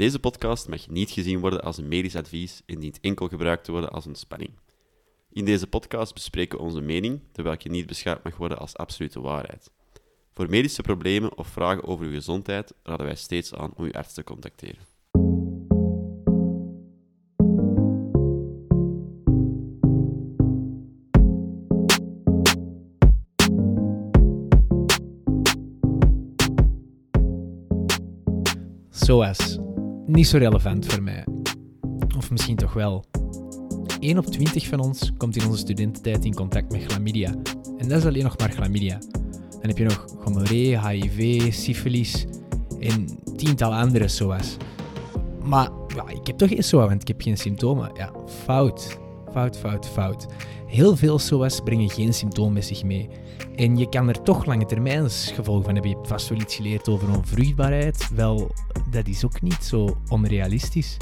Deze podcast mag niet gezien worden als een medisch advies en dient enkel gebruikt te worden als ontspanning. In deze podcast bespreken we onze mening, terwijl je niet beschouwd mag worden als absolute waarheid. Voor medische problemen of vragen over uw gezondheid raden wij steeds aan om uw arts te contacteren. SOAS. Niet zo relevant voor mij. Of misschien toch wel. 1 op 20 van ons komt in onze studententijd in contact met chlamydia. En dat is alleen nog maar chlamydia. Dan heb je nog gonorree, HIV, syfilis en tientallen andere SOA's. Maar ja, ik heb toch geen SOA, want ik heb geen symptomen. Ja, fout. Fout, fout, fout. Heel veel SOA's brengen geen symptomen met zich mee. En je kan er toch lange termijn gevolgen van hebben. Je hebt vast wel iets geleerd over onvruchtbaarheid. Wel, dat is ook niet zo onrealistisch.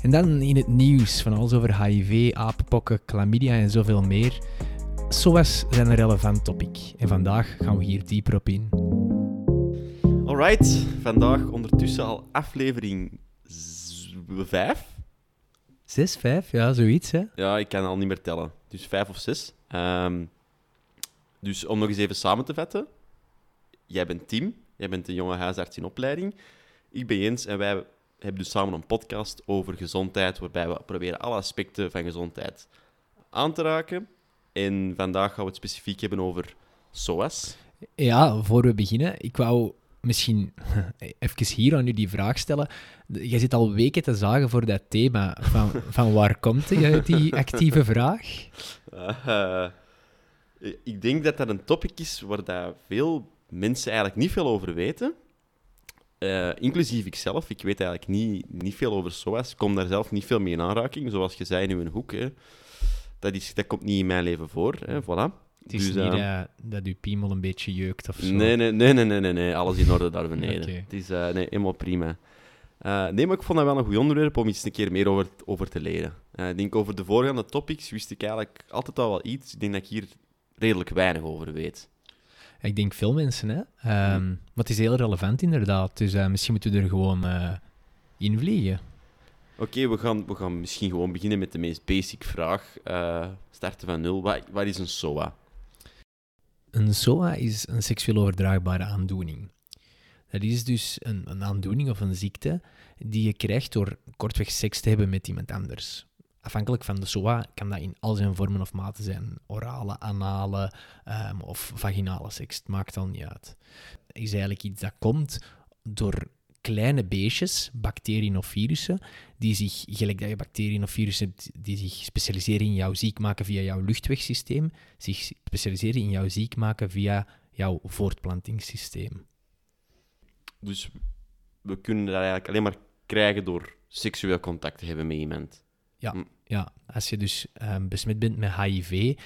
En dan in het nieuws van alles over HIV, apenpokken, chlamydia en zoveel meer. SOA's zijn een relevant topic. En vandaag gaan we hier dieper op in. Alright, vandaag ondertussen al aflevering 5. 6, 5, ja, zoiets hè. Ja, ik kan al niet meer tellen. Dus 5 of 6. dus om nog eens even samen te vatten. Jij bent Tim, jij bent een jonge huisarts in opleiding. Ik ben Jens en wij hebben dus samen een podcast over gezondheid, waarbij we proberen alle aspecten van gezondheid aan te raken. En vandaag gaan we het specifiek hebben over SOAS. Ja, voor we beginnen, ik wou misschien even hier aan u die vraag stellen. Jij zit al weken te zagen voor dat thema. Van, van waar komt die, die actieve vraag? Uh, ik denk dat dat een topic is waar dat veel mensen eigenlijk niet veel over weten. Inclusief ikzelf. Ik weet eigenlijk niet, niet veel over SOAS. Ik kom daar zelf niet veel mee in aanraking. Zoals je zei, in een hoek. Hè. Dat, is, dat komt niet in mijn leven voor. Hè. Voilà. Het is dus, niet uh, dat uw piemel een beetje jeukt of zo? Nee, nee, nee, nee, nee, nee, nee. alles in orde daar beneden. okay. Het is uh, nee, helemaal prima. Uh, nee, maar ik vond dat wel een goed onderwerp om iets een keer meer over, over te leren. ik denk over de voorgaande topics wist ik eigenlijk altijd al wel iets. Ik denk dat ik hier redelijk weinig over weet. Ik denk veel mensen, hè. Um, maar het is heel relevant inderdaad. Dus misschien moeten we er gewoon in vliegen. Oké, okay, we, gaan, we gaan misschien gewoon beginnen met de meest basic vraag. starten van nul. Wat, wat is een SOA? Een SOA is een seksueel overdraagbare aandoening. Dat is dus een, een, aandoening of een ziekte die je krijgt door kortweg seks te hebben met iemand anders. Afhankelijk van de SOA kan dat in al zijn vormen of maten zijn. Orale, anale um, of vaginale seks. Het maakt dan niet uit. Het is eigenlijk iets dat komt door kleine beestjes, bacteriën of virussen, die zich, gelijk dat je bacteriën of virussen die zich specialiseren in jou ziek maken via jouw luchtwegsysteem, zich specialiseren in jou ziek maken via jouw voortplantingssysteem. Dus we kunnen dat eigenlijk alleen maar krijgen door seksueel contact te hebben met iemand. Ja, hm. ja. als je dus um, besmet bent met HIV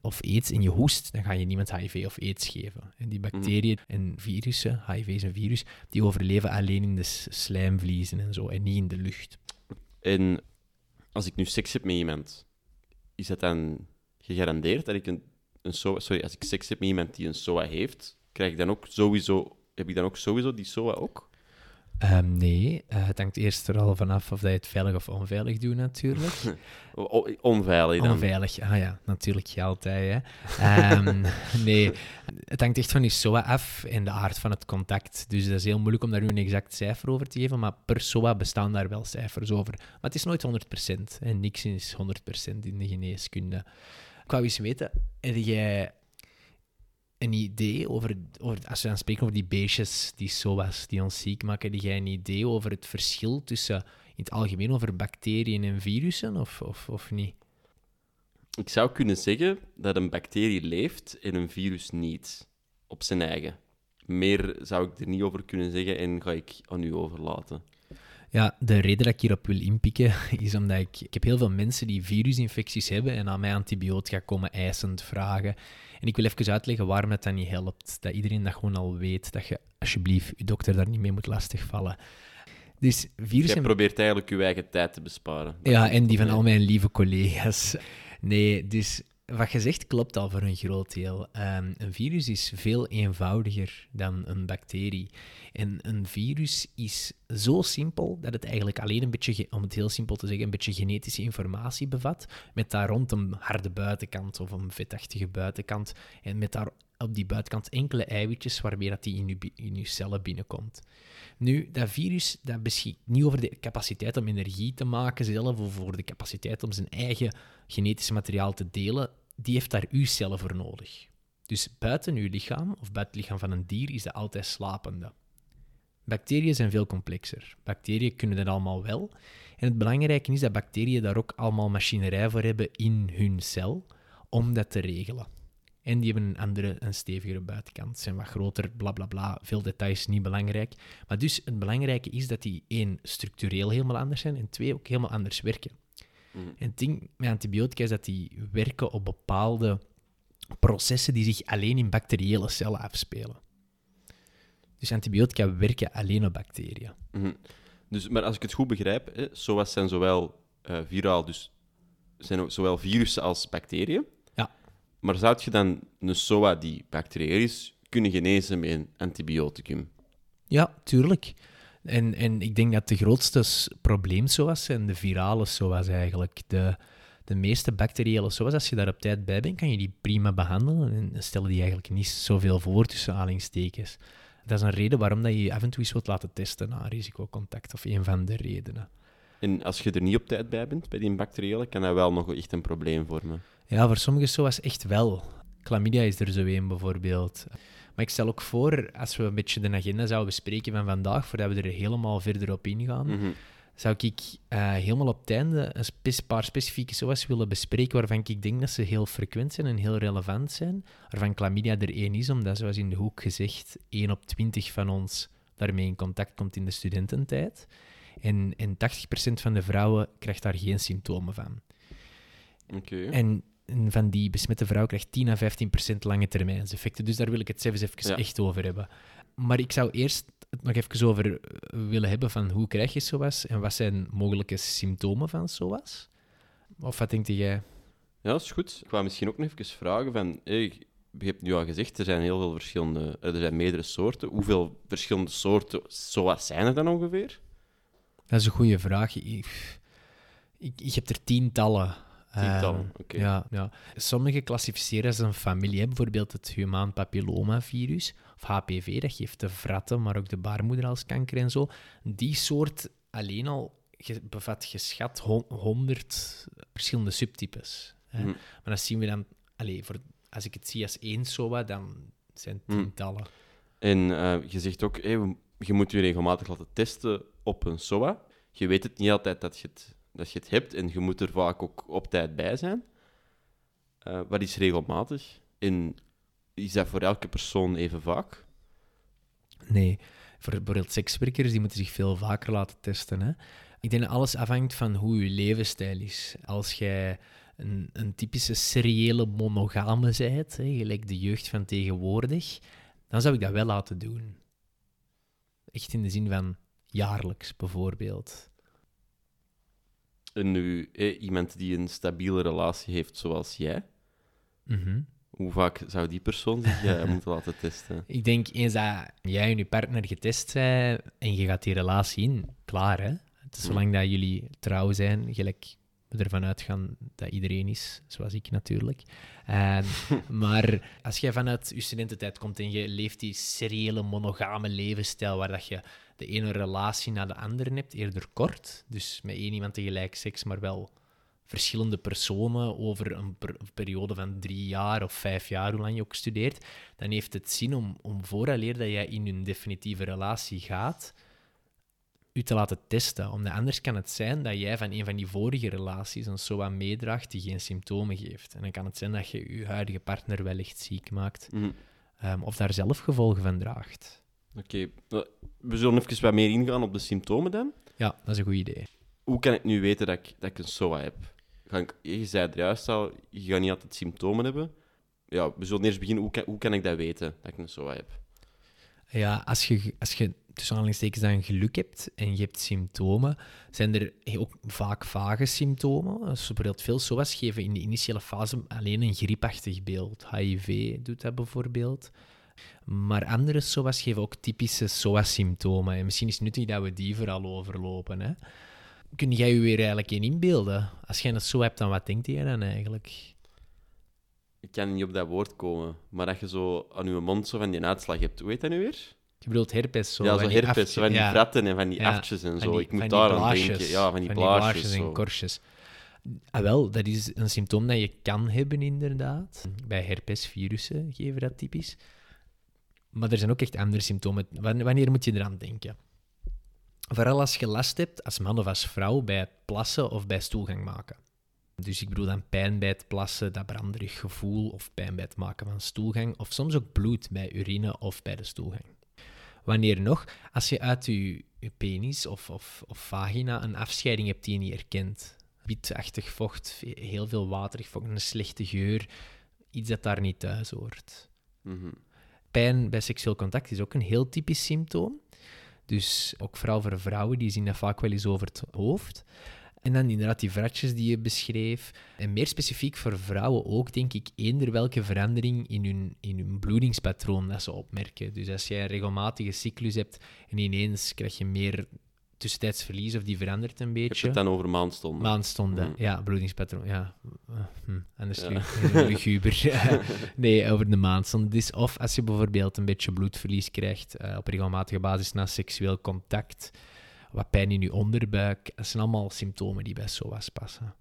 of aids en je hoest, dan ga je niemand HIV of aids geven. En die bacteriën en virussen, HIV is een virus, die overleven alleen in de slijmvliezen en zo, en niet in de lucht. En als ik nu seks heb met iemand, is dat dan gegarandeerd dat ik een, een SOA... Sorry, als ik seks heb met iemand die een SOA heeft, krijg ik dan ook sowieso... Heb ik dan ook sowieso die SOA ook? Um, nee, uh, het hangt eerst er al vanaf of dat je het veilig of onveilig doet, natuurlijk. onveilig dan? Onveilig, ah ja, natuurlijk altijd. Hè. Um, nee, het hangt echt van je SOA af en de aard van het contact. Dus dat is heel moeilijk om daar nu een exact cijfer over te geven, maar per SOA bestaan daar wel cijfers over. Maar het is nooit 100% en niks is 100% in de geneeskunde. Ik wou eens weten, heb jij een idee over, als we dan spreken over die beestjes, die SOA's, die ons ziek maken, heb jij een idee over het verschil tussen, in het algemeen, over bacteriën en virussen, of, of, of niet? Ik zou kunnen zeggen dat een bacterie leeft en een virus niet, op zijn eigen. Meer zou ik er niet over kunnen zeggen en ga ik aan u overlaten. Ja, de reden dat ik hierop wil inpikken is omdat ik, ik heb heel veel mensen die virusinfecties hebben en aan mij antibiotica komen eisend vragen. En ik wil even uitleggen waarom het dan niet helpt. Dat iedereen dat gewoon al weet, dat je alsjeblieft je dokter daar niet mee moet lastigvallen. Dus virussen... Jij probeert eigenlijk je eigen tijd te besparen. Ja, en die van al mijn lieve collega's. Nee, dus wat je zegt klopt al voor een groot deel. Ehm, een virus is veel eenvoudiger dan een bacterie. En een virus is zo simpel dat het eigenlijk alleen een beetje, om het heel simpel te zeggen, een beetje genetische informatie bevat. Met daar rond een harde buitenkant of een vetachtige buitenkant. En met daar op die buitenkant enkele eiwitjes waarmee dat die in je, in cellen binnenkomt. Nu, dat virus dat beschikt niet over de capaciteit om energie te maken zelf, of over de capaciteit om zijn eigen genetisch materiaal te delen. Die heeft daar uw cellen voor nodig. Dus buiten uw lichaam, of buiten het lichaam van een dier, is dat altijd slapende. Bacteriën zijn veel complexer. Bacteriën kunnen dat allemaal wel. En het belangrijke is dat bacteriën daar ook allemaal machinerij voor hebben in hun cel om dat te regelen. En die hebben een andere, een stevigere buitenkant, zijn wat groter, bla bla bla. Veel details, niet belangrijk. Maar dus het belangrijke is dat die één, structureel helemaal anders zijn en twee, ook helemaal anders werken. Mhm. En het ding met antibiotica is dat die werken op bepaalde processen die zich alleen in bacteriële cellen afspelen. Dus antibiotica werken alleen op bacteriën. Mhm. Dus, maar als ik het goed begrijp, hè, SOA's zijn zowel eh, viraal, dus zijn zowel virussen als bacteriën. Ja. Maar zou je dan een SOA die bacteriëel is, kunnen genezen met een antibioticum? Ja, tuurlijk. En, en ik denk dat de grootste probleem SOA's zijn de virale SOA's eigenlijk. De, de meeste bacteriële SOA's, als je daar op tijd bij bent, kan je die prima behandelen en stellen die eigenlijk niet zoveel voor tussen aanhalingstekens. Dat is een reden waarom dat je je af en toe eens wilt laten testen na risicocontact, of een van de redenen. En als je er niet op tijd bij bent, bij die bacteriële, kan dat wel nog echt een probleem vormen. Ja, voor sommige SOA's echt wel. Chlamydia is er zo een bijvoorbeeld. Maar ik stel ook voor, als we een beetje de agenda zouden bespreken van vandaag, voordat we er helemaal verder op ingaan, Mhm. Zou ik eh, helemaal op het einde een spe- paar specifieke SOA's willen bespreken waarvan ik denk dat ze heel frequent zijn en heel relevant zijn. Waarvan chlamydia er één is, omdat, zoals in de hoek gezegd, 1 op 20 van ons daarmee in contact komt in de studententijd. En, en 80% van de vrouwen krijgt daar geen symptomen van. Oké. En en van die besmette vrouw krijgt 10 à 15 procent lange termijnseffecten. Dus daar wil ik het zelfs even Ja. echt over hebben. Maar ik zou eerst het nog even over eh, willen hebben van hoe krijg je SOAS en wat zijn mogelijke symptomen van SOAS? Of wat denk jij? Ja, dat is goed. Ik wou misschien ook nog even vragen van... hey, je hebt nu al gezegd, er zijn heel veel verschillende... eh, Er zijn meerdere soorten. Hoeveel verschillende soorten SOA's zijn er dan ongeveer? Dat is een goede vraag. Ik, ik, ik heb er tientallen. Tientallen, Ehm, oké. Ja, ja. Sommige klassificeren als een familie. Bijvoorbeeld het humaan papillomavirus, of HPV, dat geeft de vratten, maar ook de baarmoederhalskanker en zo. Die soort alleen al bevat geschat hon- 100 verschillende subtypes. Hè. Mhm. Maar dat zien we dan... Allee, voor, als ik het zie als één SOA, dan zijn het Mhm. tientallen. En eh, je zegt ook, hey, je moet je regelmatig laten testen op een SOA. Je weet het niet altijd dat je het, dat je het hebt en je moet er vaak ook op tijd bij zijn. Eh, wat is regelmatig? En is dat voor elke persoon even vaak? Nee, voor bijvoorbeeld sekswerkers die moeten zich veel vaker laten testen. Hè? Ik denk dat alles afhangt van hoe je levensstijl is. Als jij een, een typische seriële monogame bent, hè, gelijk de jeugd van tegenwoordig, dan zou ik dat wel laten doen. Echt in de zin van jaarlijks bijvoorbeeld. En nu, eh, iemand die een stabiele relatie heeft zoals jij, Mhm. Hoe vaak zou die persoon zich eh, moeten laten testen? Ik denk eens dat jij en je partner getest zijn en je gaat die relatie in, klaar hè. Is zolang dat jullie trouw zijn, gelijk we ervan uitgaan dat iedereen is, zoals ik natuurlijk. En, maar als jij vanuit je studententijd komt en je leeft die seriële monogame levensstijl waar dat je de ene relatie na de andere hebt, eerder kort, dus met één iemand tegelijk seks, maar wel verschillende personen over een per- periode van drie jaar of vijf jaar, hoe lang je ook studeert, dan heeft het zin om, om vooraleer dat jij in een definitieve relatie gaat, u te laten testen. Omdat anders kan het zijn dat jij van een van die vorige relaties een SOA meedraagt die geen symptomen geeft. En dan kan het zijn dat je je huidige partner wellicht ziek maakt, Mhm. ehm, of daar zelf gevolgen van draagt. Oké, we zullen even wat meer ingaan op de symptomen dan. Ja, dat is een goed idee. Hoe kan ik nu weten dat ik, dat ik een SOA heb? Je zei het juist al, je gaat niet altijd symptomen hebben. Ja, we zullen eerst beginnen. Hoe kan, hoe kan ik dat weten, dat ik een SOA heb? Ja, als je, als je tussen aanhalingstekens dan geluk hebt en je hebt symptomen, zijn er ook vaak vage symptomen. Dus bijvoorbeeld veel SOA's geven in de initiële fase alleen een griepachtig beeld. HIV doet dat bijvoorbeeld. Maar andere SOA's geven ook typische SOA-symptomen. En misschien is het nuttig dat we die vooral overlopen. Hè? Kun jij je weer eigenlijk in inbeelden? Als jij een SOA hebt, dan wat denkt je dan eigenlijk? Ik kan niet op dat woord komen, maar dat je zo aan je mond zo van die uitslag hebt. Hoe heet dat nu weer? Je bedoelt herpes zo? ja, van zo herpes, zo van die ja. vratten en van die Ja, aftjes en Van zo. die- ik moet van daar aan denken. Ja, van die blaasjes. en zo. korstjes. Ah, wel, dat is een symptoom dat je kan hebben, inderdaad. Bij herpesvirussen geven dat typisch. Maar er zijn ook echt andere symptomen. Wan- Wanneer moet je eraan denken? Vooral als je last hebt, als man of als vrouw, bij het plassen of bij stoelgang maken. Dus ik bedoel dan pijn bij het plassen, dat branderig gevoel, of pijn bij het maken van stoelgang, of soms ook bloed bij urine of bij de stoelgang. Wanneer nog? Als je uit je, je penis of, of, of vagina een afscheiding hebt die je niet herkent. Bietachtig vocht, heel veel waterig vocht, een slechte geur, iets dat daar niet thuis hoort. Mhm. Pijn bij seksueel contact is ook een heel typisch symptoom. Dus ook vooral voor vrouwen, die zien dat vaak wel eens over het hoofd. En dan inderdaad die vratjes die je beschreef. En meer specifiek voor vrouwen ook, denk ik, eender welke verandering in hun, in hun bloedingspatroon dat ze opmerken. Dus als jij een regelmatige cyclus hebt en ineens krijg je meer tussentijds verlies of die verandert een Je hebt beetje. het dan over maandstonden. Maandstonden, Mm. ja, bloedingspatroon. Ja, Eh, hm, anders Ja. lu- luguber. nee, over de maandstonden. Dus of als je bijvoorbeeld een beetje bloedverlies krijgt eh, op regelmatige basis na seksueel contact, wat pijn in je onderbuik, dat zijn allemaal symptomen die bij SOA's passen.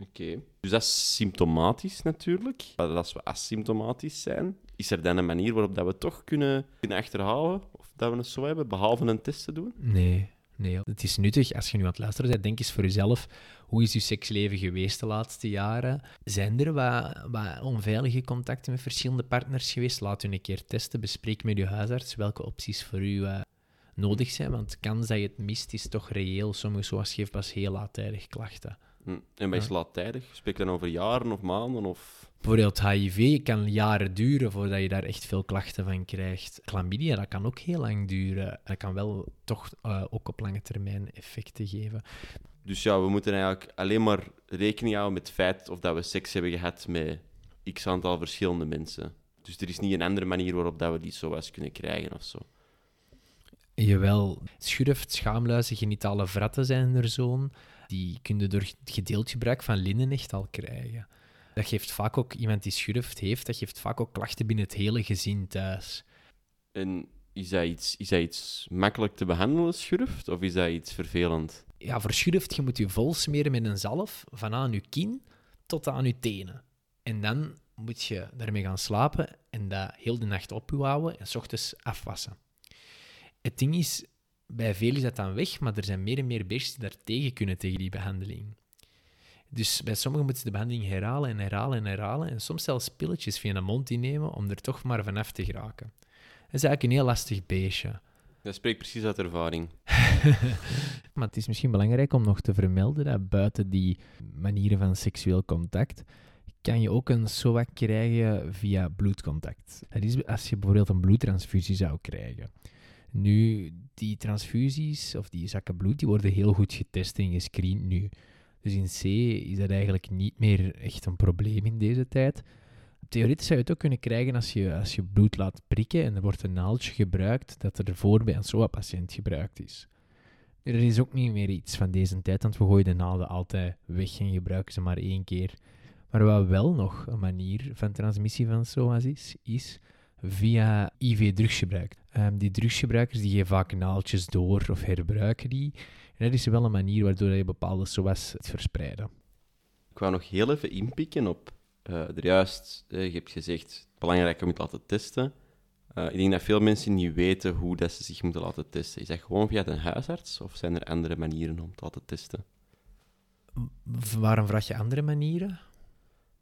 Oké. Dus dat is symptomatisch natuurlijk. Maar als we asymptomatisch zijn, is er dan een manier waarop dat we toch kunnen, kunnen achterhalen of dat we het zo hebben, behalve een test te doen? Nee, nee. Het is nuttig als je nu aan het luisteren bent. Denk eens voor jezelf. Hoe is je seksleven geweest de laatste jaren? Zijn er wat, wat onveilige contacten met verschillende partners geweest? Laat u een keer testen. Bespreek met uw huisarts welke opties voor u eh, nodig zijn. Want de kans dat je het mist is toch reëel. Sommige SOA's geven pas heel laattijdig klachten. Hm. En bij is laattijdig? Spreek je dan over jaren of maanden? Of... Bijvoorbeeld HIV kan jaren duren voordat je daar echt veel klachten van krijgt. Chlamydia, dat kan ook heel lang duren. Dat kan wel toch eh, ook op lange termijn effecten geven. Dus ja, we moeten eigenlijk alleen maar rekening houden met het feit of dat we seks hebben gehad met x aantal verschillende mensen. Dus er is niet een andere manier waarop dat we die SOA's kunnen krijgen of zo. Jawel, schurft, schaamluizen, genitale vratten zijn er zo'n. Die kun je door gedeeld gebruik van linnen echt al krijgen. Dat geeft vaak ook, iemand die schurft heeft, dat geeft vaak ook klachten binnen het hele gezin thuis. En is dat iets, is dat iets makkelijk te behandelen, schurft? Of is dat iets vervelend? Ja, voor schurft, je moet je vol smeren met een zalf, van aan je kin tot aan je tenen. En dan moet je daarmee gaan slapen en dat heel de nacht op je houden en s ochtends afwassen. Het ding is, bij veel is dat dan weg, maar er zijn meer en meer beestjes die daar tegen kunnen, tegen die behandeling. Dus bij sommigen moeten ze de behandeling herhalen en herhalen en herhalen en soms zelfs pilletjes via de mond innemen om er toch maar vanaf te geraken. Dat is eigenlijk een heel lastig beestje. Dat spreekt precies uit ervaring. Maar het is misschien belangrijk om nog te vermelden dat buiten die manieren van seksueel contact kan je ook een SOA krijgen via bloedcontact. Dat is als je bijvoorbeeld een bloedtransfusie zou krijgen. Nu, die transfusies of die zakken bloed, die worden heel goed getest en gescreend nu. Dus in C is dat eigenlijk niet meer echt een probleem in deze tijd. Theoretisch zou je het ook kunnen krijgen als je, als je bloed laat prikken en er wordt een naaldje gebruikt dat er ervoor bij een SOA-patiënt gebruikt is. Er is ook niet meer iets van deze tijd, want we gooien de naalden altijd weg en gebruiken ze maar één keer. Maar wat wel nog een manier van transmissie van SOA's is, is via IV-drugsgebruik. Ehm, die drugsgebruikers die geven vaak naaldjes door of herbruiken die. En dat is wel een manier waardoor je bepaalde SOA's verspreiden. Ik wou nog heel even inpikken op eh er juist, eh, je hebt gezegd, belangrijk om je te laten testen. Eh, ik denk dat veel mensen niet weten hoe dat ze zich moeten laten testen. Is dat gewoon via een huisarts of zijn er andere manieren om te laten testen? Waarom vraag je andere manieren?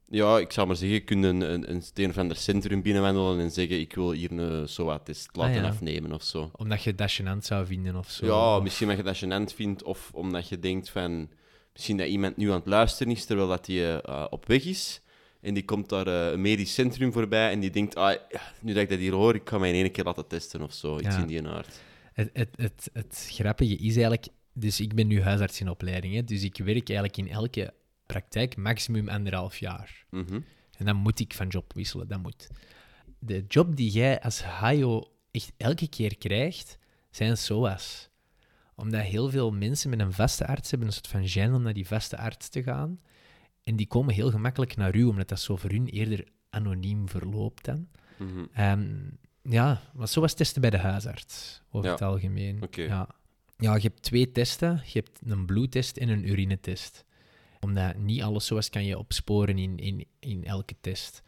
Ja, ik zou maar zeggen, je kunt een, een, een een of ander centrum binnenwandelen en zeggen ik wil hier een SOA-test laten Ah, ja. afnemen of zo. Omdat je dat gênant zou vinden of zo. Ja, Of- misschien omdat je dat gênant vindt of omdat je denkt van... Misschien dat iemand nu aan het luisteren is terwijl dat hij eh, op weg is. En die komt daar eh, een medisch centrum voorbij en die denkt... Ah, nu dat ik dat hier hoor, ik ga mij in één keer laten testen of zo. Iets Ja. in die aard. Het, het, het, het grappige is eigenlijk... Dus ik ben nu huisarts in opleiding, hè, dus ik werk eigenlijk in elke praktijk maximum anderhalf jaar. Mhm. En dan moet ik van job wisselen, dat moet. De job die jij als HIO echt elke keer krijgt, zijn SOA's. Omdat heel veel mensen met een vaste arts hebben een soort van gêne om naar die vaste arts te gaan. En die komen heel gemakkelijk naar u, omdat dat zo voor hun eerder anoniem verloopt dan. Mhm. Ehm, ja, maar SOA's testen bij de huisarts, over Ja. het algemeen. Ja. ja, je hebt twee testen. Je hebt een bloedtest en een urinetest. Omdat niet alles SOA's kan je opsporen in, in, in elke test.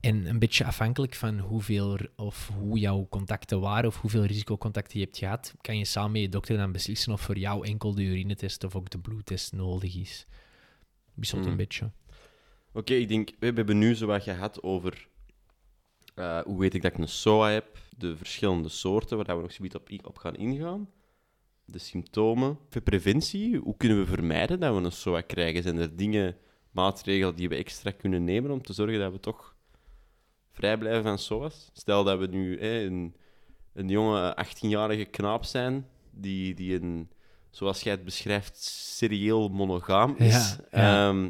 En een beetje afhankelijk van hoeveel of hoe jouw contacten waren of hoeveel risicocontacten je hebt gehad, kan je samen met je dokter dan beslissen of voor jou enkel de urinetest of ook de bloedtest nodig is. Wisselt Mhm. een beetje. Oké, ik denk, we hebben nu zo wat gehad over eh, hoe weet ik dat ik een SOA heb, de verschillende soorten, waar we nog zoiets op, op gaan ingaan, de symptomen, voor preventie, hoe kunnen we vermijden dat we een SOA krijgen? Zijn er dingen, maatregelen die we extra kunnen nemen om te zorgen dat we toch vrij blijven van SOA's? Stel dat we nu hè, een, een jonge 18-jarige knaap zijn, die, die een, zoals jij het beschrijft, serieel monogaam is. Ja, ja. Ehm,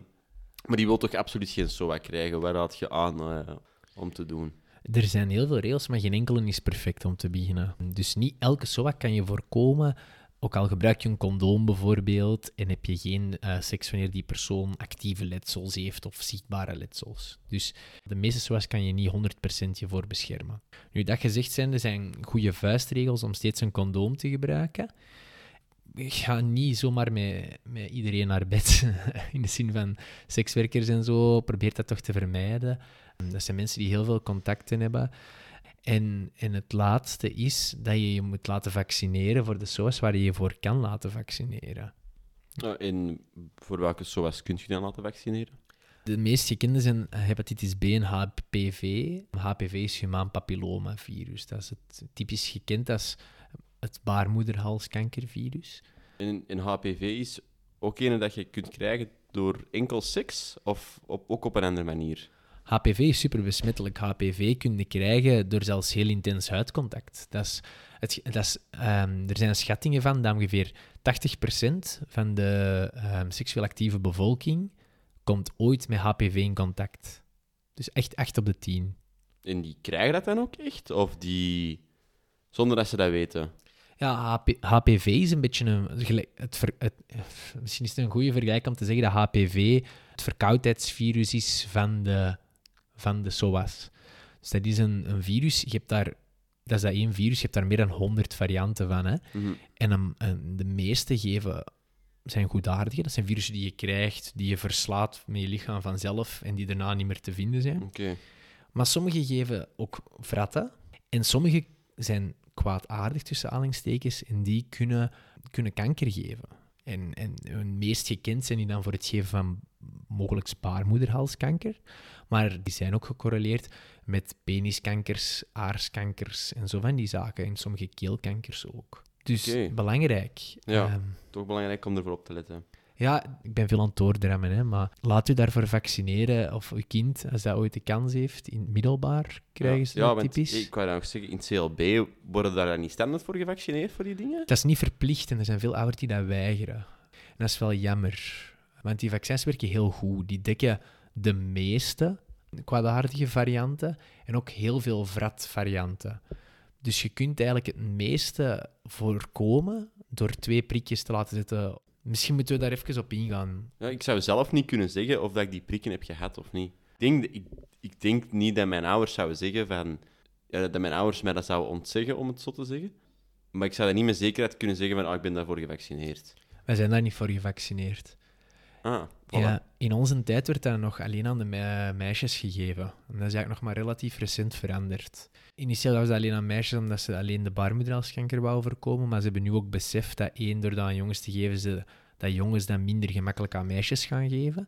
maar die wil toch absoluut geen SOA krijgen? Waar raad je aan eh, om te doen? Er zijn heel veel regels, maar geen enkele is perfect om te beginnen. Dus niet elke SOA kan je voorkomen. Ook al gebruik je een condoom bijvoorbeeld en heb je geen eh, seks wanneer die persoon actieve letsels heeft of zichtbare letsels. Dus de meeste SOA's kan je niet 100% je voor beschermen. Nu, dat gezegd zijn, er zijn goede vuistregels om steeds een condoom te gebruiken. Ga niet zomaar met, met iedereen naar bed, in de zin van sekswerkers en zo. Probeer dat toch te vermijden. Dat zijn mensen die heel veel contacten hebben. En, en het laatste is dat je je moet laten vaccineren voor de SOA's waar je je voor kan laten vaccineren. Uh, en voor welke SOA's kunt je dan laten vaccineren? De meest gekende zijn hepatitis B en HPV. HPV is humaan papillomavirus. Dat is het typisch gekend als het baarmoederhalskankervirus. En, en HPV is ook een dat je kunt krijgen door enkel seks of op, ook op een andere manier? HPV is super besmettelijk. HPV kun je krijgen door zelfs heel intens huidcontact. Dat is, het, dat is, ehm, er zijn schattingen van dat ongeveer 80% van de ehm, seksueel actieve bevolking komt ooit met HPV in contact. Dus echt 8 op de 10. En die krijgen dat dan ook echt? Of die... Zonder dat ze dat weten? Ja, HP HPV is een beetje een... Het ver- het, misschien is het een goede vergelijking om te zeggen dat HPV het verkoudheidsvirus is van de, van de SOA's. Dus dat is een, een virus, je hebt daar... Dat is dat één virus, je hebt daar meer dan 100 varianten van. Hè? Mhm. En een- een- de meeste geven, zijn goedaardige. Dat zijn virussen die je krijgt, die je verslaat met je lichaam vanzelf en die daarna niet meer te vinden zijn. Maar sommige geven ook vratten. En sommige zijn kwaadaardig tussen aanhalingstekens en die kunnen, kunnen kanker geven. En, en hun meest gekend zijn die dan voor het geven van mogelijk baarmoederhalskanker. Maar die zijn ook gecorreleerd met peniskankers, aarskankers en zo van die zaken. En sommige keelkankers ook. Dus belangrijk. Ja. Ehm, Toch belangrijk om ervoor op te letten. Ja, ik ben veel aan het doordrammen, hè, maar laat u daarvoor vaccineren of uw kind, als dat ooit de kans heeft, in het middelbaar krijgen ze ja, want typisch. ik wou nog zeggen, in het CLB worden daar dan niet standaard voor gevaccineerd, voor die dingen? Dat is niet verplicht en er zijn veel ouders die dat weigeren. En dat is wel jammer, want die vaccins werken heel goed. Die dekken de meeste kwaadaardige varianten en ook heel veel vratvarianten. Dus je kunt eigenlijk het meeste voorkomen door twee prikjes te laten zetten. Misschien moeten we daar even op ingaan. Ja, ik zou zelf niet kunnen zeggen of dat ik die prikken heb gehad of niet. Ik denk, ik, ik denk niet dat mijn ouders zouden zeggen van... Ja, dat mijn ouders mij dat zouden ontzeggen, om het zo te zeggen. Maar ik zou dat niet met zekerheid kunnen zeggen van, ah, ik ben daarvoor gevaccineerd. Wij zijn daar niet voor gevaccineerd. Ah, voilà. Ja, in onze tijd werd dat nog alleen aan de me- meisjes gegeven. En dat is eigenlijk nog maar relatief recent veranderd. Initieel was dat alleen aan meisjes omdat ze alleen de baarmoederhalskanker wouden voorkomen, maar ze hebben nu ook beseft dat één, door dat aan jongens te geven, ze, dat jongens dat minder gemakkelijk aan meisjes gaan geven.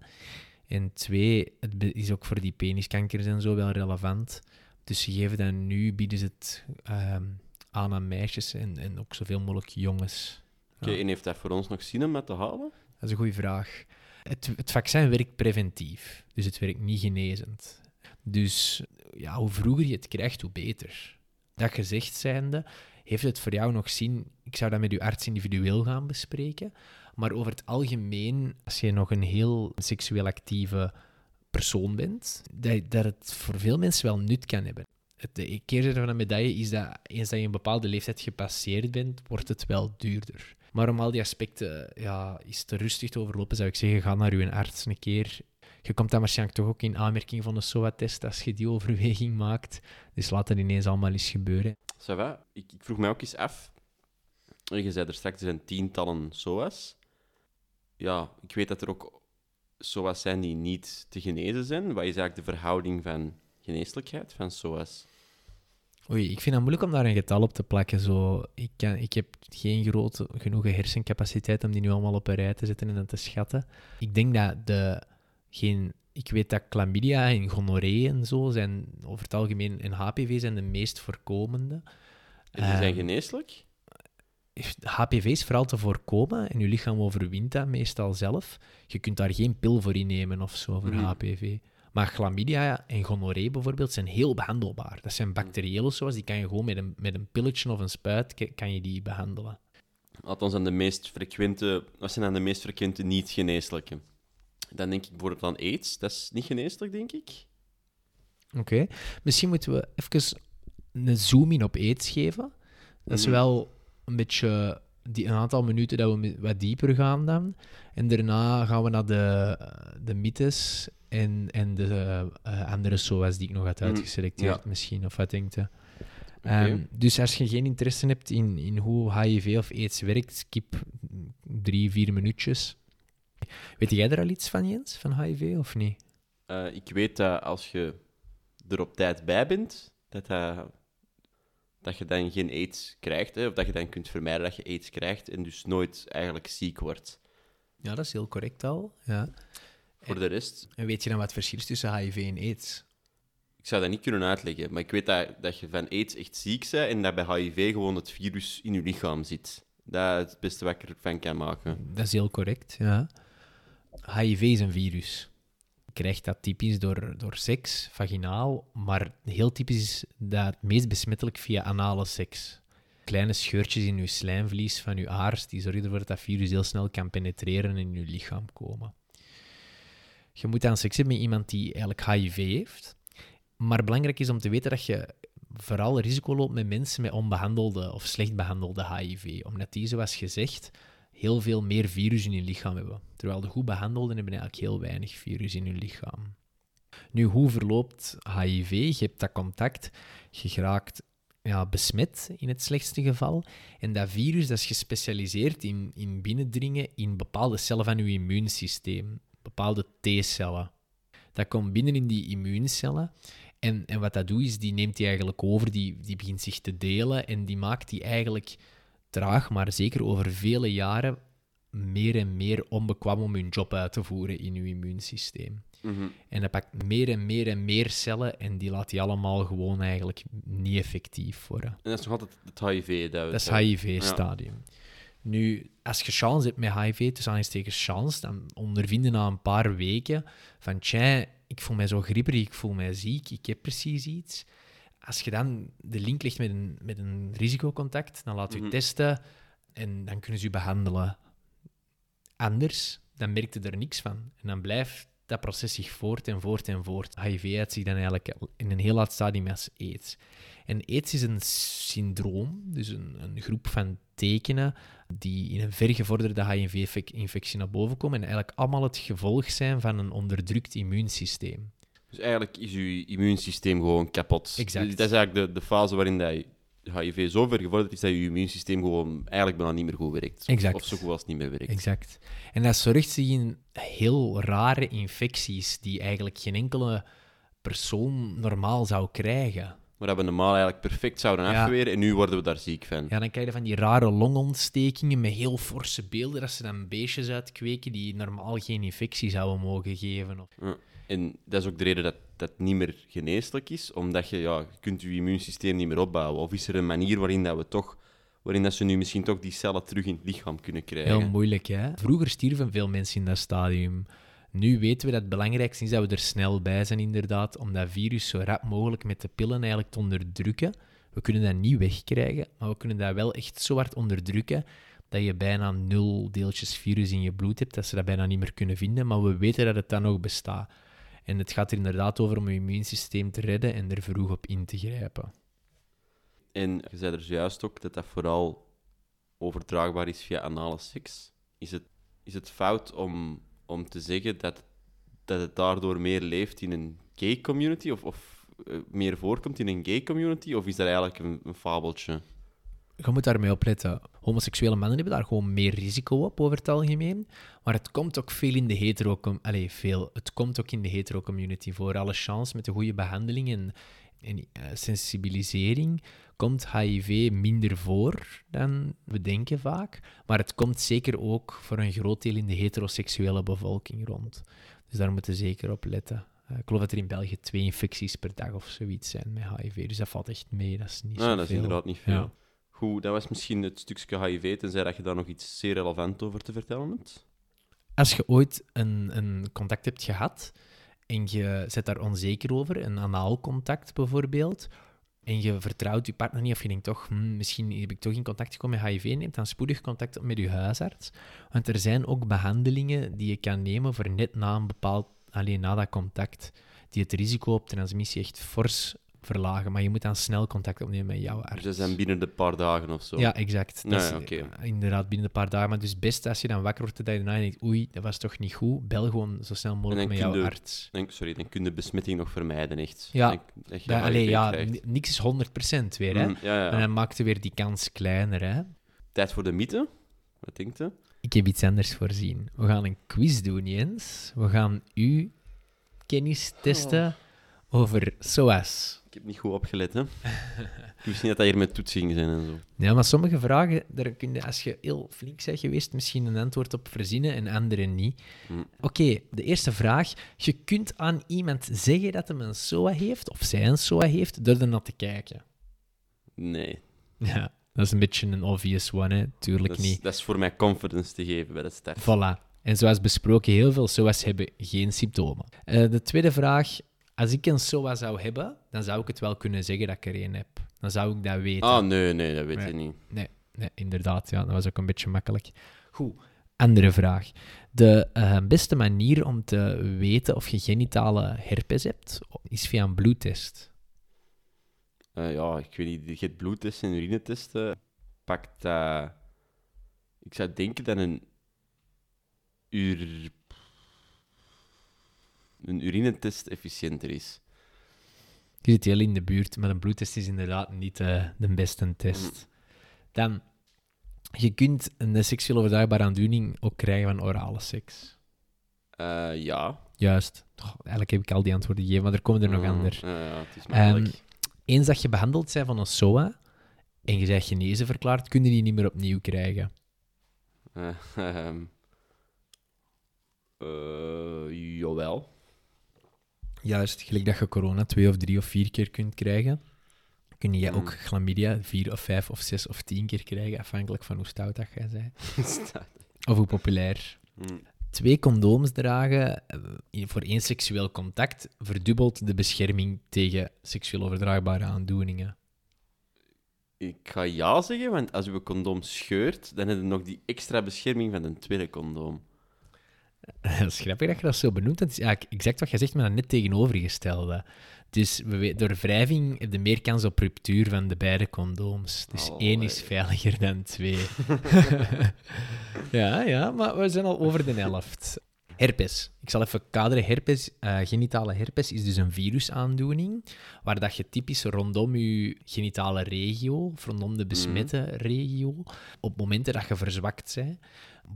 En twee, het is ook voor die peniskankers en zo wel relevant. Dus ze geven dat nu, bieden ze het ehm, aan aan meisjes en, en ook zoveel mogelijk jongens. Oké, Ja. en heeft dat voor ons nog zin om dat te halen? Dat is een goede vraag. Het, het vaccin werkt preventief, dus het werkt niet genezend. Dus ja, hoe vroeger je het krijgt, hoe beter. Dat gezegd zijnde, heeft het voor jou nog zin? Ik zou dat met je arts individueel gaan bespreken. Maar over het algemeen, als je nog een heel seksueel actieve persoon bent, dat, dat het voor veel mensen wel nut kan hebben. Het, de keerzijde van de medaille is dat eens dat je een bepaalde leeftijd gepasseerd bent, wordt het wel duurder. Maar om al die aspecten ja, is te rustig te overlopen, zou ik zeggen, ga naar uw arts een keer. Je komt dan waarschijnlijk toch ook in aanmerking van een SOA-test als je die overweging maakt. Dus laat dat ineens allemaal eens gebeuren. Ça? Ik, ik vroeg mij ook eens af. Je zei er straks, zijn tientallen SOA's. Ja, ik weet dat er ook SOA's zijn die niet te genezen zijn. Wat is eigenlijk de verhouding van geneeslijkheid van SOA's? Oei, ik vind het moeilijk om daar een getal op te plakken. Zo. Ik, kan, ik heb geen grote genoeg hersencapaciteit om die nu allemaal op een rij te zetten en te schatten. Ik denk dat de... Geen, ik weet dat chlamydia en gonorree en zo zijn over het algemeen en HPV zijn de meest voorkomende. En die zijn Ehm, geneeslijk? HPV is vooral te voorkomen en je lichaam overwint dat meestal zelf. Je kunt daar geen pil voor innemen of zo voor. HPV. Maar chlamydia en gonorree bijvoorbeeld zijn heel behandelbaar. Dat zijn bacteriële zoals die kan je gewoon met een, met een pilletje of een spuit kan je die behandelen. Althans, aan de meest frequente... Wat zijn dan de meest frequente niet-geneeslijke? Dan denk ik bijvoorbeeld aan AIDS. Dat is niet geneeslijk, denk ik. Oké. Misschien moeten we even een zoom-in op aids geven. Dat is Mhm. wel een beetje die, een aantal minuten dat we wat dieper gaan dan. En daarna gaan we naar de, de mythes en, en de eh, andere SOA's die ik nog had Mhm. uitgeselecteerd Ja. misschien. Of wat denkt je? Ehm, dus als je geen interesse hebt in, in hoe HIV of AIDS werkt, skip drie, vier minuutjes. Weet jij er al iets van, Jens, van HIV of niet? Eh, ik weet dat als je er op tijd bij bent, dat, dat, dat je dan geen aids krijgt. Hè, of dat je dan kunt vermijden dat je aids krijgt en dus nooit eigenlijk ziek wordt. Ja, dat is heel correct al. Ja. Voor de rest, En weet je dan wat het verschil is tussen HIV en AIDS? ik zou dat niet kunnen uitleggen, maar ik weet dat, dat je van aids echt ziek bent en dat bij HIV gewoon het virus in je lichaam zit. Dat is het beste wat ik ervan kan maken. Dat is heel correct, ja. HIV is een virus. Krijgt dat typisch door, door seks, vaginaal, maar heel typisch is dat het meest besmettelijk via anale seks. Kleine scheurtjes in je slijmvlies van je aars, die zorgen ervoor dat dat virus heel snel kan penetreren en in je lichaam komen. Je moet dan seks hebben met iemand die eigenlijk HIV heeft. Maar belangrijk is om te weten dat je vooral risico loopt met mensen met onbehandelde of slecht behandelde HIV. Omdat die, zoals gezegd, heel veel meer virus in hun lichaam hebben. Terwijl de goed behandelden hebben eigenlijk heel weinig virus in hun lichaam. Nu, hoe verloopt HIV? Je hebt dat contact, je geraakt ja, besmet in het slechtste geval. En dat virus dat is gespecialiseerd in, in binnendringen in bepaalde cellen van je immuunsysteem, bepaalde T-cellen. Dat komt binnen in die immuuncellen. En, en wat dat doet, is die neemt die eigenlijk over, die, die begint zich te delen en die maakt die eigenlijk traag, maar zeker over vele jaren meer en meer onbekwaam om hun job uit te voeren in uw immuunsysteem. Mhm. En dat pakt meer en meer en meer cellen en die laat die allemaal gewoon eigenlijk niet effectief worden. En dat is nog altijd het HIV. Dat, we Dat is. HIV-stadium. Nu, als je chance hebt met HIV, tussen aanhalingstekens chance, dan ondervinden na een paar weken van, tja, ik voel mij zo grieperig, ik voel mij ziek, ik heb precies iets. Als je dan de link legt met een, met een risicocontact, dan laat je Mhm. testen en dan kunnen ze je behandelen. Anders, dan merkt je er niks van. En dan blijft dat proces zich voort en voort en voort. HIV uit zich dan eigenlijk in een heel laat stadium als AIDS. En AIDS is een syndroom, dus een, een groep van tekenen die in een vergevorderde HIV-infectie naar boven komen en eigenlijk allemaal het gevolg zijn van een onderdrukt immuunsysteem. Dus eigenlijk is je immuunsysteem gewoon kapot. Exact. Dus dat is eigenlijk de, de fase waarin dat je HIV zo ver gevorderd is dat je immuunsysteem gewoon eigenlijk bijna niet meer goed werkt. Exact. Of zo goed als niet meer werkt. Exact. En dat zorgt zich in heel rare infecties die eigenlijk geen enkele persoon normaal zou krijgen. Maar dat we normaal eigenlijk perfect zouden Ja. afweren en nu worden we daar ziek van. Ja, dan krijg je van die rare longontstekingen met heel forse beelden, dat ze dan beestjes uitkweken die normaal geen infectie zouden mogen geven. Of... Ja. En dat is ook de reden dat dat niet meer geneeslijk is, omdat je, ja, kunt je immuunsysteem niet meer opbouwen. Of is er een manier waarin dat we toch, waarin dat ze nu misschien toch die cellen terug in het lichaam kunnen krijgen? Heel moeilijk, hè? Vroeger stierven veel mensen in dat stadium. Nu weten we dat het belangrijkste is dat we er snel bij zijn, inderdaad, om dat virus zo rap mogelijk met de pillen eigenlijk te onderdrukken, We kunnen dat niet wegkrijgen, maar we kunnen dat wel echt zo hard onderdrukken dat je bijna nul deeltjes virus in je bloed hebt, dat ze dat bijna niet meer kunnen vinden, maar we weten dat het dan nog bestaat. En het gaat er inderdaad over om je immuunsysteem te redden en er vroeg op in te grijpen. En je zei er juist ook dat dat vooral overdraagbaar is via anale seks. Is het, is het fout om, om te zeggen dat, dat het daardoor meer leeft in een gay community? Of, of eh, meer voorkomt in een gay community? Of is dat eigenlijk een, een fabeltje? Je moet daarmee opletten. Homoseksuele mannen hebben daar gewoon meer risico op over het algemeen. Maar het komt ook veel in de hetero... Allee, veel. Het komt ook in de hetero community voor. Alle chance met de goede behandeling en, en eh, sensibilisering komt HIV minder voor dan we denken vaak. Maar het komt zeker ook voor een groot deel in de heteroseksuele bevolking rond. Dus daar moeten we zeker op letten. Eh, ik geloof dat er in België twee infecties per dag of zoiets zijn met HIV. Dus dat valt echt mee. Dat is niet Nou, zo dat is inderdaad niet veel. Ja. Goed, dat was misschien het stukje HIV, tenzij dat je daar nog iets zeer relevant over te vertellen hebt. Als je ooit een, een contact hebt gehad en je zit daar onzeker over, een anaal contact bijvoorbeeld, en je vertrouwt je partner niet, of je denkt toch, hm, misschien heb ik toch in contact gekomen met HIV, neemt dan spoedig contact op met je huisarts. Want er zijn ook behandelingen die je kan nemen voor net na een bepaald, alleen na dat contact, die het risico op transmissie echt fors verlagen. Maar je moet dan snel contact opnemen met jouw arts. Dus dat zijn binnen de paar dagen of zo. Ja, exact. Dat Ja, is, ja, oké. eh, Inderdaad, binnen een paar dagen. Maar dus best als je dan wakker wordt, dat je daarna denkt, oei, dat was toch niet goed. Bel gewoon zo snel mogelijk met dan jouw arts. Dan, sorry, dan kun je de besmetting nog vermijden, echt. Ja. Dan- dat je Dat, HIV allee, ja, n- niks is 100% weer, hè. Mm, ja, ja. En dan maakt je weer die kans kleiner, hè. Tijd voor de mythe. Wat denkt je? Ik heb iets anders voorzien. We gaan een quiz doen, Jens. We gaan uw kennis testen over SOAS. Ik heb niet goed opgelet, hè. ik wist niet dat dat hier met toetsingen zijn en zo. Ja, maar sommige vragen, daar kun je, als je heel flink bent geweest, misschien een antwoord op verzinnen en andere niet. Hm. Oké, de eerste vraag. Je kunt aan iemand zeggen dat hij een SOA heeft, of zij een SOA heeft, door ernaar te kijken. Nee, Ja, dat is een beetje een obvious one, hè. Tuurlijk dat is, niet. dat is voor mij confidence te geven bij de start. Voilà. En zoals besproken, heel veel SOA's hebben geen symptomen. Eh, de tweede vraag. Als ik een SOA zou hebben, dan zou ik het wel kunnen zeggen dat ik er een heb. Dan zou ik dat weten. Ah, nee, nee, dat weet je niet. Nee, nee, inderdaad. Ja, dat was ook een beetje makkelijk. Goed. Andere vraag. De eh, beste manier om te weten of je genitale herpes hebt, is via een bloedtest. Eh, ja, ik weet niet, je hebt bloedtesten en urinetesten. Pakt dat... Ik zou denken dat een... Ur... Een urinetest efficiënter is. Je zit heel in de buurt, maar een bloedtest is inderdaad niet eh, de beste test. Dan, je kunt een seksueel overdraagbare aandoening ook krijgen van orale seks. Eh, ja. Juist. Oh, eigenlijk heb ik al die antwoorden gegeven, maar er komen er nog Mm, ander. Ja, ja, het is Ehm. Eens dat je behandeld bent van een SOA en je bent genezen verklaard, kun je die niet meer opnieuw krijgen. Eh, ehm, eh, jawel. Juist, gelijk dat je corona twee of drie of vier keer kunt krijgen, kun je Mm. ook chlamydia vier of vijf of zes of tien keer krijgen, afhankelijk van hoe stout dat jij bent. Of hoe populair. Mm. Twee condooms dragen eh, voor één seksueel contact verdubbelt de bescherming tegen seksueel overdraagbare aandoeningen. Ik ga ja zeggen, want als uw condoom scheurt, dan heb je nog die extra bescherming van een tweede condoom. Dat is grappig dat je dat zo benoemt. Het is eigenlijk exact wat je zegt, maar dan net tegenovergestelde. Dus we door wrijving heb je meer kans op ruptuur van de beide condooms. Dus Allee. één is veiliger dan twee. ja, ja, maar we zijn al over de helft. Herpes. Ik zal even kaderen. Herpes, eh, genitale herpes is dus een virusaandoening waar dat je typisch rondom je genitale regio, of rondom de besmette regio, op momenten dat je verzwakt bent,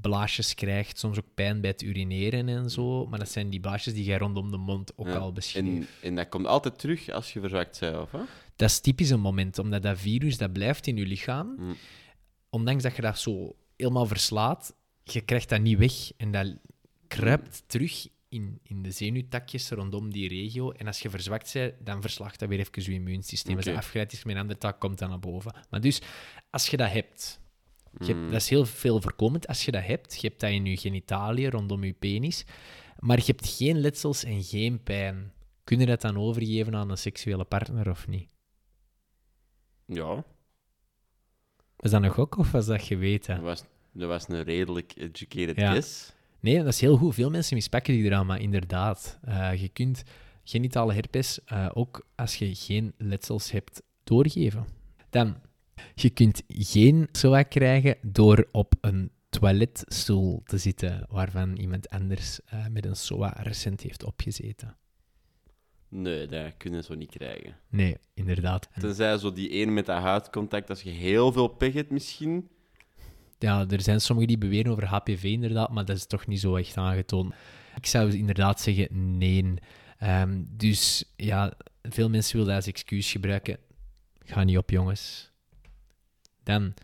blaasjes krijgt, soms ook pijn bij het urineren en zo, maar dat zijn die blaasjes die jij rondom de mond ook Ja, al beschreef. En, en dat komt altijd terug als je verzwakt bent, of hè? Dat is typisch een moment, omdat dat virus dat blijft in je lichaam. Mm. Ondanks dat je dat zo helemaal verslaat, je krijgt dat niet weg en dat kruipt terug in, in de zenuwtakjes rondom die regio. En als je verzwakt bent, dan verslaagt dat weer even je immuunsysteem. Als Oké. dat afgeleid is met een andere tak, komt dat naar boven. Maar dus, als je dat hebt, je hebt- Mm. dat is heel veel voorkomend. Als je dat hebt, je hebt dat in je genitaliën, rondom je penis, maar je hebt geen letsels en geen pijn. Kun je dat dan overgeven aan een seksuele partner of niet? Ja, Was dat nog ook of was dat dat geweten? was, dat was een redelijk educated Ja. guess. Nee, dat is heel goed. Veel mensen mispakken die eraan, maar inderdaad, eh, je kunt genitale herpes eh, ook als je geen letsels hebt doorgeven. Dan, je kunt geen SOA krijgen door op een toiletstoel te zitten waarvan iemand anders eh, met een SOA recent heeft opgezeten. Nee, dat kunnen ze niet krijgen. Nee, inderdaad. En Tenzij zo die ene met dat huidcontact, als je heel veel pech hebt misschien. Ja, er zijn sommigen die beweren over HPV inderdaad, maar dat is toch niet zo echt aangetoond. Ik zou inderdaad zeggen nee. Ehm, dus ja, veel mensen willen dat als excuus gebruiken. Ga niet op, jongens. Dan,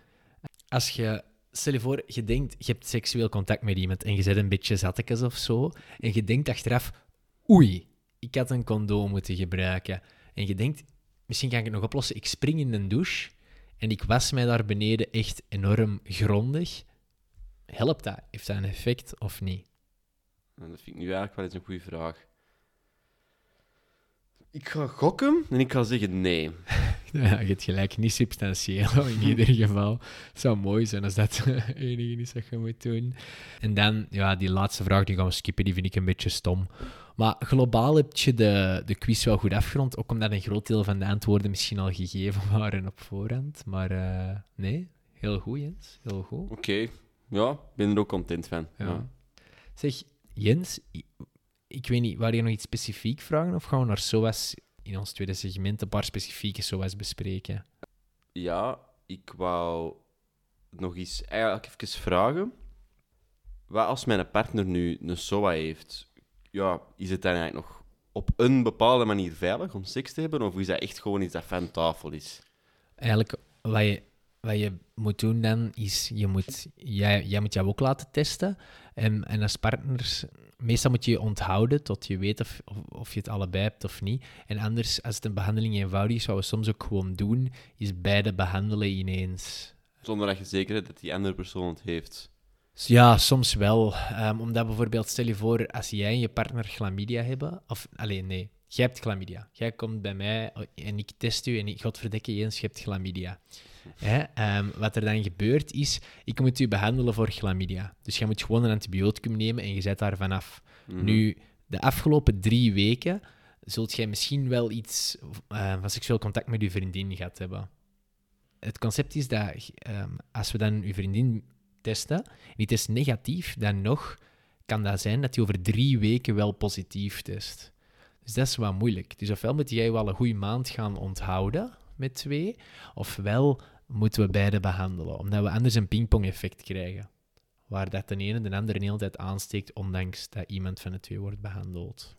als je, stel je voor, je denkt, je hebt seksueel contact met iemand en je zet een beetje zattekes of zo, en je denkt achteraf, oei, ik had een condoom moeten gebruiken. En je denkt, misschien kan ik het nog oplossen, ik spring in een douche en ik was mij daar beneden echt enorm grondig. Helpt dat? Heeft dat een effect of niet? Dat vind ik nu eigenlijk wel eens een goede vraag. Ik ga gokken en ik ga zeggen nee. Ja, je hebt gelijk, niet substantieel in ieder geval. Het zou mooi zijn als dat het enige is dat je moet doen. En dan, ja, die laatste vraag, die gaan we skippen, die vind ik een beetje stom. Maar globaal heb je de, de quiz wel goed afgerond, ook omdat een groot deel van de antwoorden misschien al gegeven waren op voorhand. Maar eh, nee, heel goed, Jens, heel goed. Oké, ja, ik ben er ook content van. Ja. Ja. Zeg, Jens, ik weet niet, wou je nog iets specifiek vragen of gaan we naar SOAS in ons tweede segment een paar specifieke SOAS bespreken? Ja, ik wou nog eens eigenlijk even vragen. Wat als mijn partner nu een SOA heeft, ja, is het dan eigenlijk nog op een bepaalde manier veilig om seks te hebben? Of is dat echt gewoon iets dat van tafel is? Eigenlijk, wat je, wat je moet doen dan, is je moet, jij, jij moet jou ook laten testen. En, en als partners, meestal moet je je onthouden tot je weet of, of, of je het allebei hebt of niet. En anders, als het een behandeling eenvoudig is, wat we soms ook gewoon doen, is beide behandelen ineens. Zonder dat je zeker bent dat die andere persoon het heeft. Ja, soms wel. Ehm, omdat bijvoorbeeld, stel je voor, als jij en je partner chlamydia hebben, of alleen nee, jij hebt chlamydia. Jij komt bij mij en ik test u en ik, godverdikke Jens, je hebt chlamydia. Hè? ehm, wat er dan gebeurt is, ik moet u behandelen voor chlamydia. Dus jij moet gewoon een antibioticum nemen en je zet daar vanaf. Mhm. Nu, de afgelopen drie weken zult jij misschien wel iets eh, van seksueel contact met je vriendin gehad hebben. Het concept is dat ehm, als we dan je vriendin testen, en die test negatief, dan nog kan dat zijn dat hij over drie weken wel positief test. Dus dat is wat moeilijk. Dus ofwel moet jij wel een goede maand gaan onthouden met twee, ofwel moeten we beide behandelen, omdat we anders een pingpong-effect krijgen. Waar dat de ene de andere de hele tijd aansteekt, ondanks dat iemand van de twee wordt behandeld.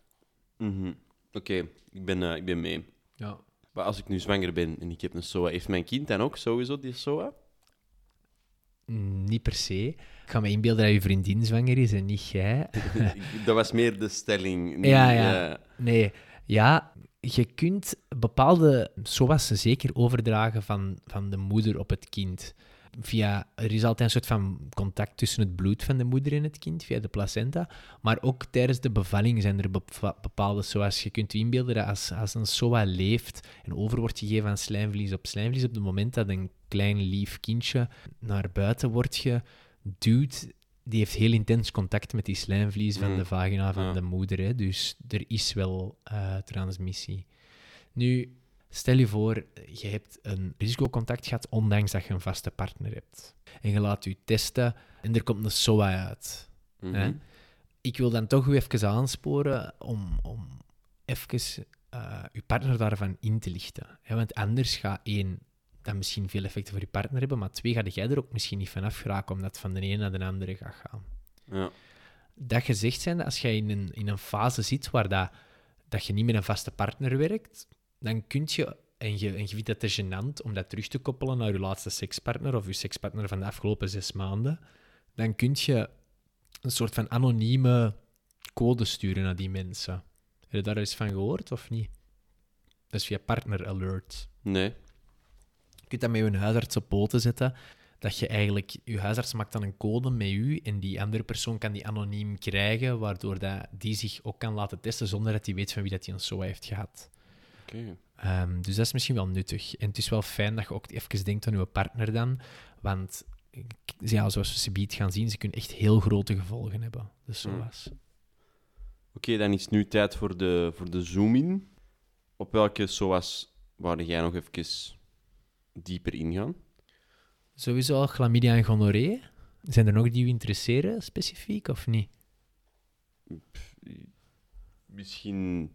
Mhm. Oké, ik, ben, eh, ik ben mee. Ja. Maar als ik nu zwanger ben en ik heb een SOA, heeft mijn kind dan ook sowieso die SOA? Niet per se. Ik ga me inbeelden dat je vriendin zwanger is en niet jij. dat was meer de stelling. niet, Ja, ja. eh, Nee, ja, je kunt bepaalde SOA's zeker overdragen van, van de moeder op het kind. Via, er is altijd een soort van contact tussen het bloed van de moeder en het kind, via de placenta. Maar ook tijdens de bevalling zijn er bepa- bepaalde SOA's. Je kunt je inbeelden dat als, als een SOA leeft en over wordt gegeven aan slijmvlies op slijmvlies, op het moment dat een klein lief kindje naar buiten wordt geduwd, die heeft heel intens contact met die slijmvlies van Mm. de vagina van Ja. de moeder. Hè. Dus er is wel eh, transmissie. Nu, stel je voor, je hebt een risicocontact gehad, ondanks dat je een vaste partner hebt. En je laat je testen en er komt een SOA uit. mhm. Hè? Ik wil dan toch u even aansporen om, om even eh, uw partner daarvan in te lichten. Hè? Want anders gaat één, dat misschien veel effecten voor je partner hebben, maar twee, ga jij er ook misschien niet van afgeraken, omdat het van de ene naar de andere gaat gaan. Ja. Dat gezegd zijn, als jij in een, in een fase zit waar dat, dat je niet met een vaste partner werkt, dan kun je, en je, en je vindt het te gênant om dat terug te koppelen naar je laatste sekspartner of je sekspartner van de afgelopen zes maanden, dan kun je een soort van anonieme code sturen naar die mensen. Heb je daar eens van gehoord of niet? Dat is via Partner Alert. Nee. Kunt dat met je huisarts op poten zetten. Dat je eigenlijk, je huisarts maakt dan een code met u en die andere persoon kan die anoniem krijgen, waardoor dat die zich ook kan laten testen zonder dat hij weet van wie dat hij een SOA heeft gehad. Oké. Ehm, dus dat is misschien wel nuttig. En het is wel fijn dat je ook even denkt aan je partner dan. Want ja, zoals we subiet gaan zien, ze kunnen echt heel grote gevolgen hebben. Dus zo Hmm. was. Oké, dan is het nu tijd voor de, voor de zoom-in. Op welke SOA's wou jij nog even dieper ingaan? Sowieso al chlamydia en gonorree. Zijn er nog die u interesseren, specifiek, of niet? Misschien,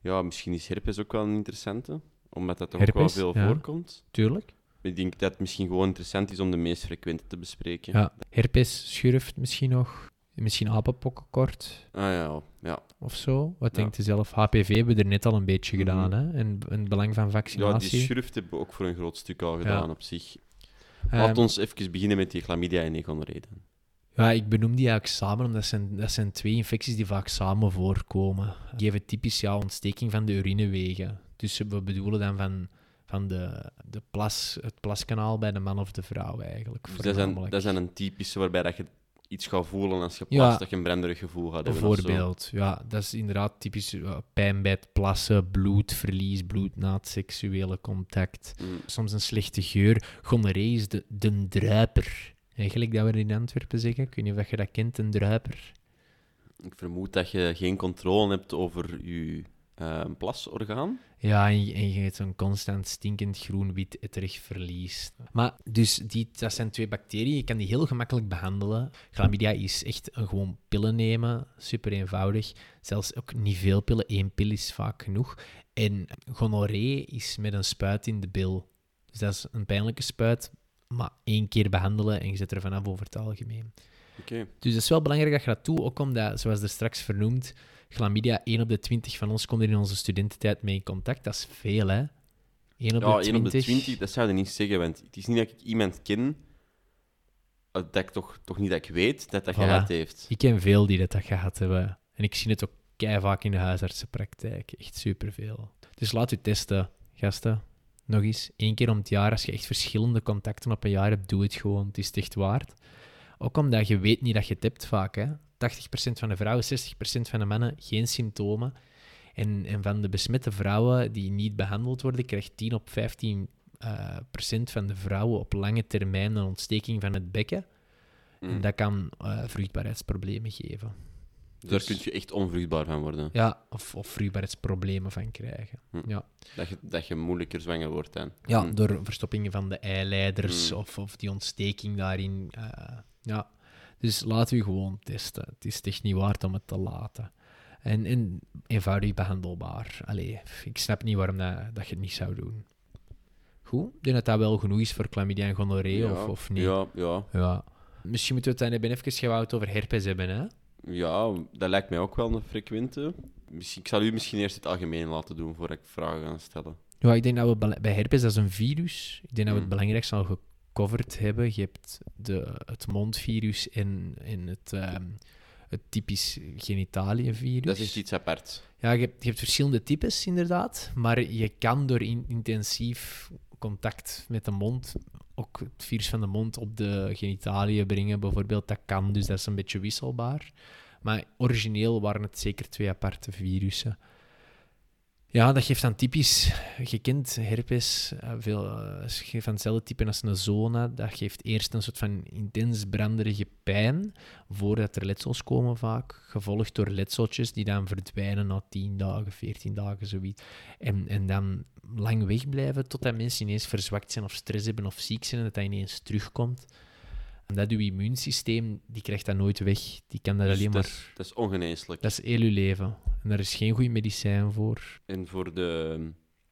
ja, misschien is herpes ook wel een interessante, omdat dat toch Herpes, ook wel veel ja. voorkomt. Tuurlijk. Ik denk dat het misschien gewoon interessant is om de meest frequente te bespreken. Ja. Herpes, schurft misschien nog. Misschien apenpokkenkort Ah ja, ja. of zo. Wat Ja. denkt u zelf? HPV hebben we er net al een beetje Mhm. gedaan, hè? En, en het belang van ja, vaccinatie. die schurft hebben we ook voor een groot stuk al gedaan op zich. Laat ons even beginnen met die chlamydia en dan. Ja, ik benoem die eigenlijk samen, omdat dat zijn, dat zijn twee infecties die vaak samen voorkomen. Die geven typisch ja, ontsteking van de urinewegen. Dus we bedoelen dan van, van de, de plas, het plaskanaal bij de man of de vrouw eigenlijk. Dus dat zijn, dat zijn een typische waarbij dat je iets gaat voelen als je Ja. plast, dat je een branderig gevoel gaat hebben. Bijvoorbeeld, ja, dat is inderdaad typisch uh, pijn bij het plassen, bloedverlies, bloed na het seksuele contact. Mm. Soms een slechte geur. Gonorree is de, de druiper. Eigenlijk dat we in Antwerpen zeggen. Ik weet niet of je dat kent, een druiper. Ik vermoed dat je geen controle hebt over je eh, plasorgaan. Ja, en je, en je hebt zo'n constant stinkend groen-wit etterig verlies. Maar dus die, dat zijn twee bacteriën. Je kan die heel gemakkelijk behandelen. Chlamydia is echt een gewoon pillen nemen. Super eenvoudig. Zelfs ook niet veel pillen. Eén pil is vaak genoeg. En gonorree is met een spuit in de bil. Dus dat is een pijnlijke spuit. Maar één keer behandelen en je zet er vanaf over het algemeen. Oké. Dus het is wel belangrijk dat je dat doet, ook omdat, zoals er straks vernoemd, chlamydia, 1 op de 20 van ons komt er in onze studententijd mee in contact. Dat is veel, hè? 1 op, Ja, de 1 op de 20. 20, dat zou je niet zeggen, want het is niet dat ik iemand ken eh, dat ik toch, toch niet dat ik weet dat dat Voilà. gehad heeft. Ik ken veel die dat, dat gehad hebben. En ik zie het ook kei vaak in de huisartsenpraktijk. Echt superveel. Dus laat u testen, gasten. Nog eens, één keer om het jaar. Als je echt verschillende contacten op een jaar hebt, doe het gewoon. Het is het echt waard. Ook omdat je weet niet dat je het hebt vaak. Hè. 80% van de vrouwen, 60% van de mannen, geen symptomen. En, en van de besmette vrouwen die niet behandeld worden, krijgt 10 op 15 eh, procent van de vrouwen op lange termijn een ontsteking van het bekken. En Mm. dat kan eh, vruchtbaarheidsproblemen geven. Dus daar dus- kun je echt onvruchtbaar van worden. Ja, of, of vruchtbaarheidsproblemen van krijgen. Hm. Ja, Dat, je, dat je moeilijker zwanger wordt dan. ja Hm. door verstoppingen van de eileiders Hm. of, of die ontsteking daarin. eh, ja. Dus laten we gewoon testen. Het is echt niet waard om het te laten. En, en eenvoudig behandelbaar. Allee, ik snap niet waarom dat, dat je het niet zou doen. Goed, ik denk dat dat wel genoeg is voor chlamydia en gonorree, ja, of, of niet. Ja, ja, Ja. Misschien moeten we het dan even, gaan over herpes hebben, hè? ja, dat lijkt mij ook wel een frequente. Misschien, ik zal u misschien eerst het algemeen laten doen voordat ik vragen ga stellen. Ja, ik denk dat we bij herpes, dat is een virus. Ik denk dat we het Mm. belangrijkste al gecoverd hebben. Je hebt de, het mondvirus en, en het, ehm, het typisch genitaliënvirus. Dat is iets apart. Ja, je hebt, je hebt verschillende types inderdaad, maar je kan door in- intensief contact met de mond ook het virus van de mond op de genitaliën brengen, bijvoorbeeld. Dat kan, dus dat is een beetje wisselbaar. Maar origineel waren het zeker twee aparte virussen. Ja, dat geeft dan typisch, je kent herpes, eh, veel, geeft van hetzelfde type als een zona. Dat geeft eerst een soort van intens branderige pijn, voordat er letsels komen vaak, gevolgd door letseltjes die dan verdwijnen na 10 dagen, 14 dagen, zoiets. En, en dan lang wegblijven totdat mensen ineens verzwakt zijn of stress hebben of ziek zijn en dat dat ineens terugkomt. Dat uw immuunsysteem, die krijgt dat nooit weg. Die kan dat Dus alleen dat, maar... is, dat is ongeneeslijk. Dat is heel uw leven. En daar is geen goed medicijn voor. En voor de...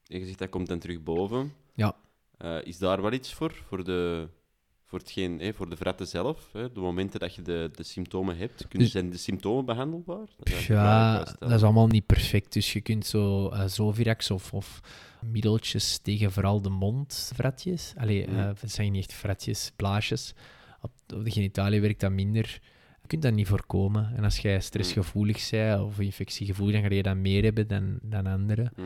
Je zegt dat komt dan terug boven. Ja. Eh, is daar wel iets voor? Voor de, voor hetgeen, hè, voor de vratten zelf? Hè? De momenten dat je de, de symptomen hebt, kunnen, Dus- zijn de symptomen behandelbaar? Dat Ja, dat is allemaal niet perfect. Dus je kunt zo Zovirax of, of middeltjes tegen vooral de mondvratjes. Allee, Mm. eh, het zijn niet echt vratjes, blaasjes. Op, de genitalie werkt dat minder. Je kunt dat niet voorkomen. En als jij stressgevoelig bent of infectiegevoelig, dan ga je dat meer hebben dan, dan anderen. Mm.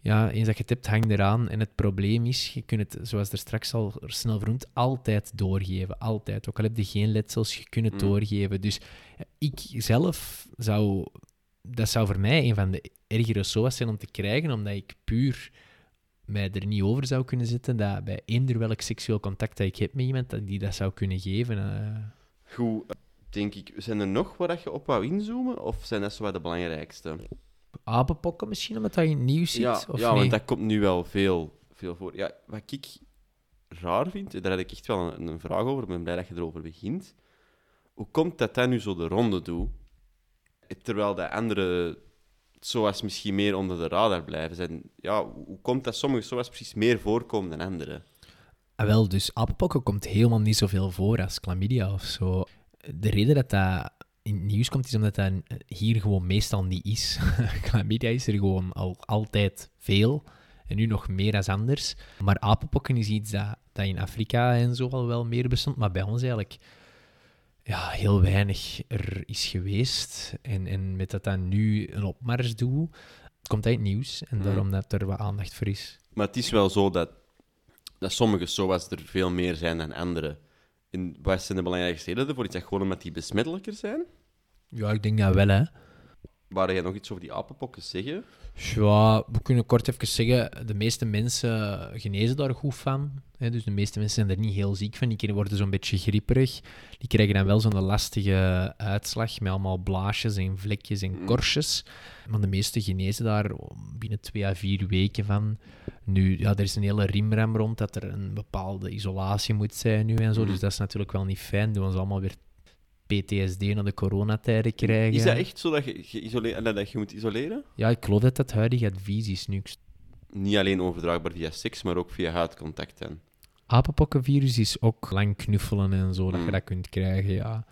Ja, eens dat je het hebt, hang eraan. En het probleem is, je kunt het, zoals er straks al snel vernoemd, altijd doorgeven. Altijd. Ook al heb je geen letsels, je kunt het Mm. doorgeven. Dus eh, ik zelf zou... Dat zou voor mij een van de ergere SOA's zijn om te krijgen, omdat ik puur mij er niet over zou kunnen zetten dat bij eender welk seksueel contact dat ik heb met iemand, dat die dat zou kunnen geven. eh. Goed, denk ik. Zijn er nog waar dat je op wou inzoomen? Of zijn dat zo wat de belangrijkste? apenpokken misschien, omdat dat je in het nieuws ziet? Ja, of ja nee? want dat komt nu wel veel, veel voor. Ja, wat ik raar vind, daar had ik echt wel een, een vraag over. Ik ben blij dat je erover begint. Hoe komt dat dat nu zo de ronde doet, terwijl de andere SOA's misschien meer onder de radar blijven? Zijn, ja, hoe komt dat sommige SOA's precies meer voorkomen dan andere? Ah, wel, dus apenpokken komt helemaal niet zoveel voor als chlamydia of zo. De reden dat dat in het nieuws komt, is omdat dat hier gewoon meestal niet is. chlamydia is er gewoon al altijd veel. En nu nog meer dan anders. Maar apenpokken is iets dat, dat in Afrika en zo al wel meer bestond. Maar bij ons eigenlijk ja, heel weinig er is geweest. En, en met dat dat nu een opmars doet, komt het nieuws. En Mhm. daarom dat er wat aandacht voor is. Maar het is wel zo dat, dat sommige SOA's er veel meer zijn dan andere. En wat zijn de belangrijkste redenen ervoor? Is dat gewoon omdat die besmettelijker zijn? Ja, ik denk dat wel, hè. Waar jij nog iets over die apenpokken zeggen? Ja, we kunnen kort even zeggen, de meeste mensen genezen daar goed van. Hè? Dus de meeste mensen zijn er niet heel ziek van. Die worden zo'n beetje grieperig. Die krijgen dan wel zo'n lastige uitslag met allemaal blaasjes en vlekjes en Mm. korstjes. Maar de meeste genezen daar binnen twee à vier weken van. Nu, ja, er is een hele rimram rond dat er een bepaalde isolatie moet zijn nu en zo. Mm. Dus dat is natuurlijk wel niet fijn. Doen ons allemaal weer PTSD naar de coronatijden krijgen. Is dat echt zo dat je, geïsoleerd, en dat je moet isoleren? Ja, ik geloof dat dat huidige advies is nu. Niet alleen overdraagbaar via seks, maar ook via huidcontact. Dan. Apenpokkenvirus is ook lang knuffelen en zo, dat je Mm. dat kunt krijgen, ja.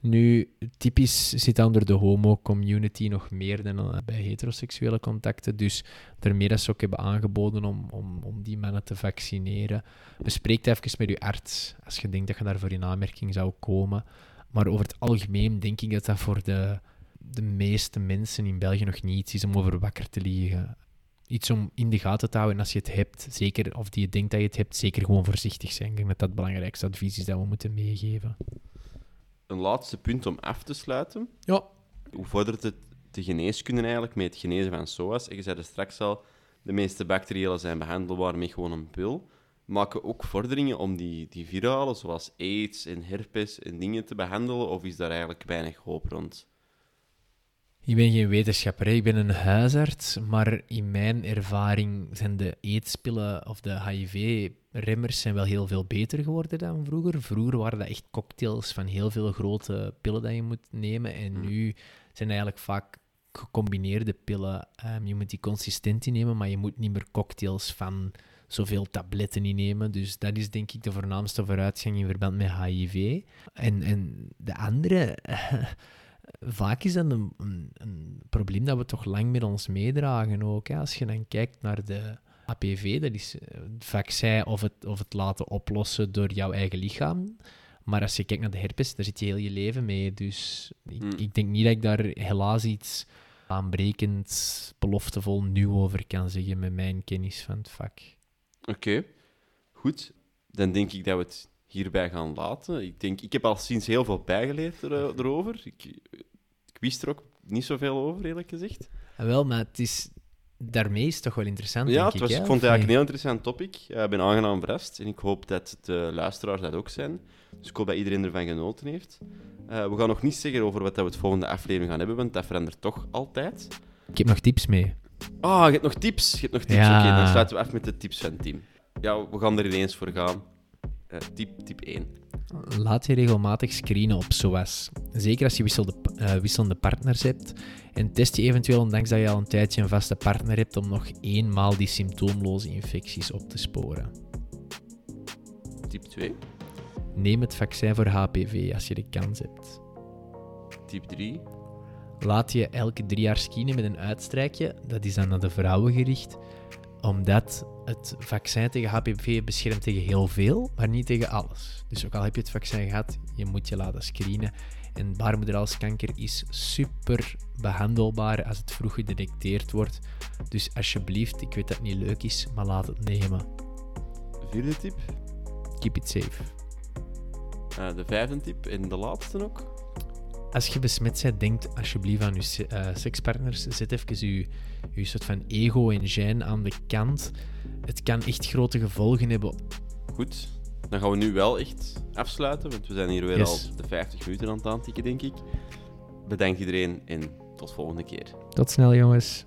Nu, typisch zit dat onder de homo-community nog meer dan eh, bij heteroseksuele contacten. Dus daarmee dat ze ook hebben aangeboden om, om, om die mannen te vaccineren. Bespreek het even met je arts als je denkt dat je daarvoor in aanmerking zou komen. Maar over het algemeen denk ik dat dat voor de, de meeste mensen in België nog niet iets is om over wakker te liggen. Iets om in de gaten te houden. En als je het hebt, zeker, of die je denkt dat je het hebt, zeker gewoon voorzichtig zijn. Ik denk dat dat het belangrijkste advies is dat we moeten meegeven. Een laatste punt om af te sluiten. Ja, Hoe vordert het de geneeskunde eigenlijk met het genezen van SOA's? En je zei er straks al, de meeste bacteriëlen zijn behandelbaar met gewoon een pil. Maken ook vorderingen om die, die virale, zoals aids en herpes en dingen te behandelen? Of is daar eigenlijk weinig hoop rond? Ik ben geen wetenschapper, ik ben een huisarts, maar in mijn ervaring zijn de eetspillen of de HIV-remmers zijn wel heel veel beter geworden dan vroeger. Vroeger waren dat echt cocktails van heel veel grote pillen dat je moet nemen en Hmm. nu zijn eigenlijk vaak gecombineerde pillen. Ehm, je moet die consistent innemen, maar je moet niet meer cocktails van zoveel tabletten innemen. Dus dat is denk ik de voornaamste vooruitgang in verband met HIV. En, en de andere... vaak is dat een, een, een probleem dat we toch lang met ons meedragen ook. Hè. Als je dan kijkt naar de APV, dat is eh, het vaccin of het, of het laten oplossen door jouw eigen lichaam. Maar als je kijkt naar de herpes, daar zit je heel je leven mee. Dus ik, Hmm. ik denk niet dat ik daar helaas iets aanbrekend, beloftevol nieuw over kan zeggen met mijn kennis van het vak. Oké, goed. Dan denk ik dat we het hierbij gaan laten. Ik, denk, ik heb al sinds heel veel bijgeleerd er, eh, erover. Ik, ik wist er ook niet zoveel over, eerlijk gezegd. Ah, wel, maar het is, daarmee is het toch wel interessant, Ja, denk het was, ik. vond het eigenlijk een heel interessant topic. Ik ben aangenaam verrast en ik hoop dat de luisteraars dat ook zijn. Dus ik hoop dat iedereen ervan genoten heeft. Eh, we gaan nog niet zeggen over wat we het volgende aflevering gaan hebben, want dat verandert toch altijd. Ik heb nog tips mee. Ah, je hebt nog tips. Je hebt nog tips. Ja. Oké, dan sluiten we af met de tips van Tim. Ja, we gaan er ineens voor gaan. Eh, tip, tip 1. Laat je regelmatig screenen op SOAS. Zeker als je wisselde, eh, wisselende partners hebt. En test je eventueel, ondanks dat je al een tijdje een vaste partner hebt, om nog eenmaal die symptoomloze infecties op te sporen. Tip 2. Neem het vaccin voor HPV als je de kans hebt. Tip 3. Laat je elke drie jaar screenen met een uitstrijkje. Dat is dan naar de vrouwen gericht. Omdat het vaccin tegen HPV beschermt tegen heel veel, maar niet tegen alles. Dus ook al heb je het vaccin gehad, je moet je laten screenen. En baarmoederhalskanker is super behandelbaar als het vroeg gedetecteerd wordt. Dus alsjeblieft, ik weet dat het niet leuk is, maar laat het nemen. Vierde tip. Keep it safe. Eh, de vijfde tip en de laatste ook. Als je besmet bent, denk alsjeblieft aan je eh, sekspartners. Zet even je, je soort van ego en gêne aan de kant. Het kan echt grote gevolgen hebben. Goed, dan gaan we nu wel echt afsluiten, want we zijn hier weer Yes. al de 50 minuten aan het aantikken, denk ik. Bedankt iedereen en tot volgende keer. Tot snel, jongens.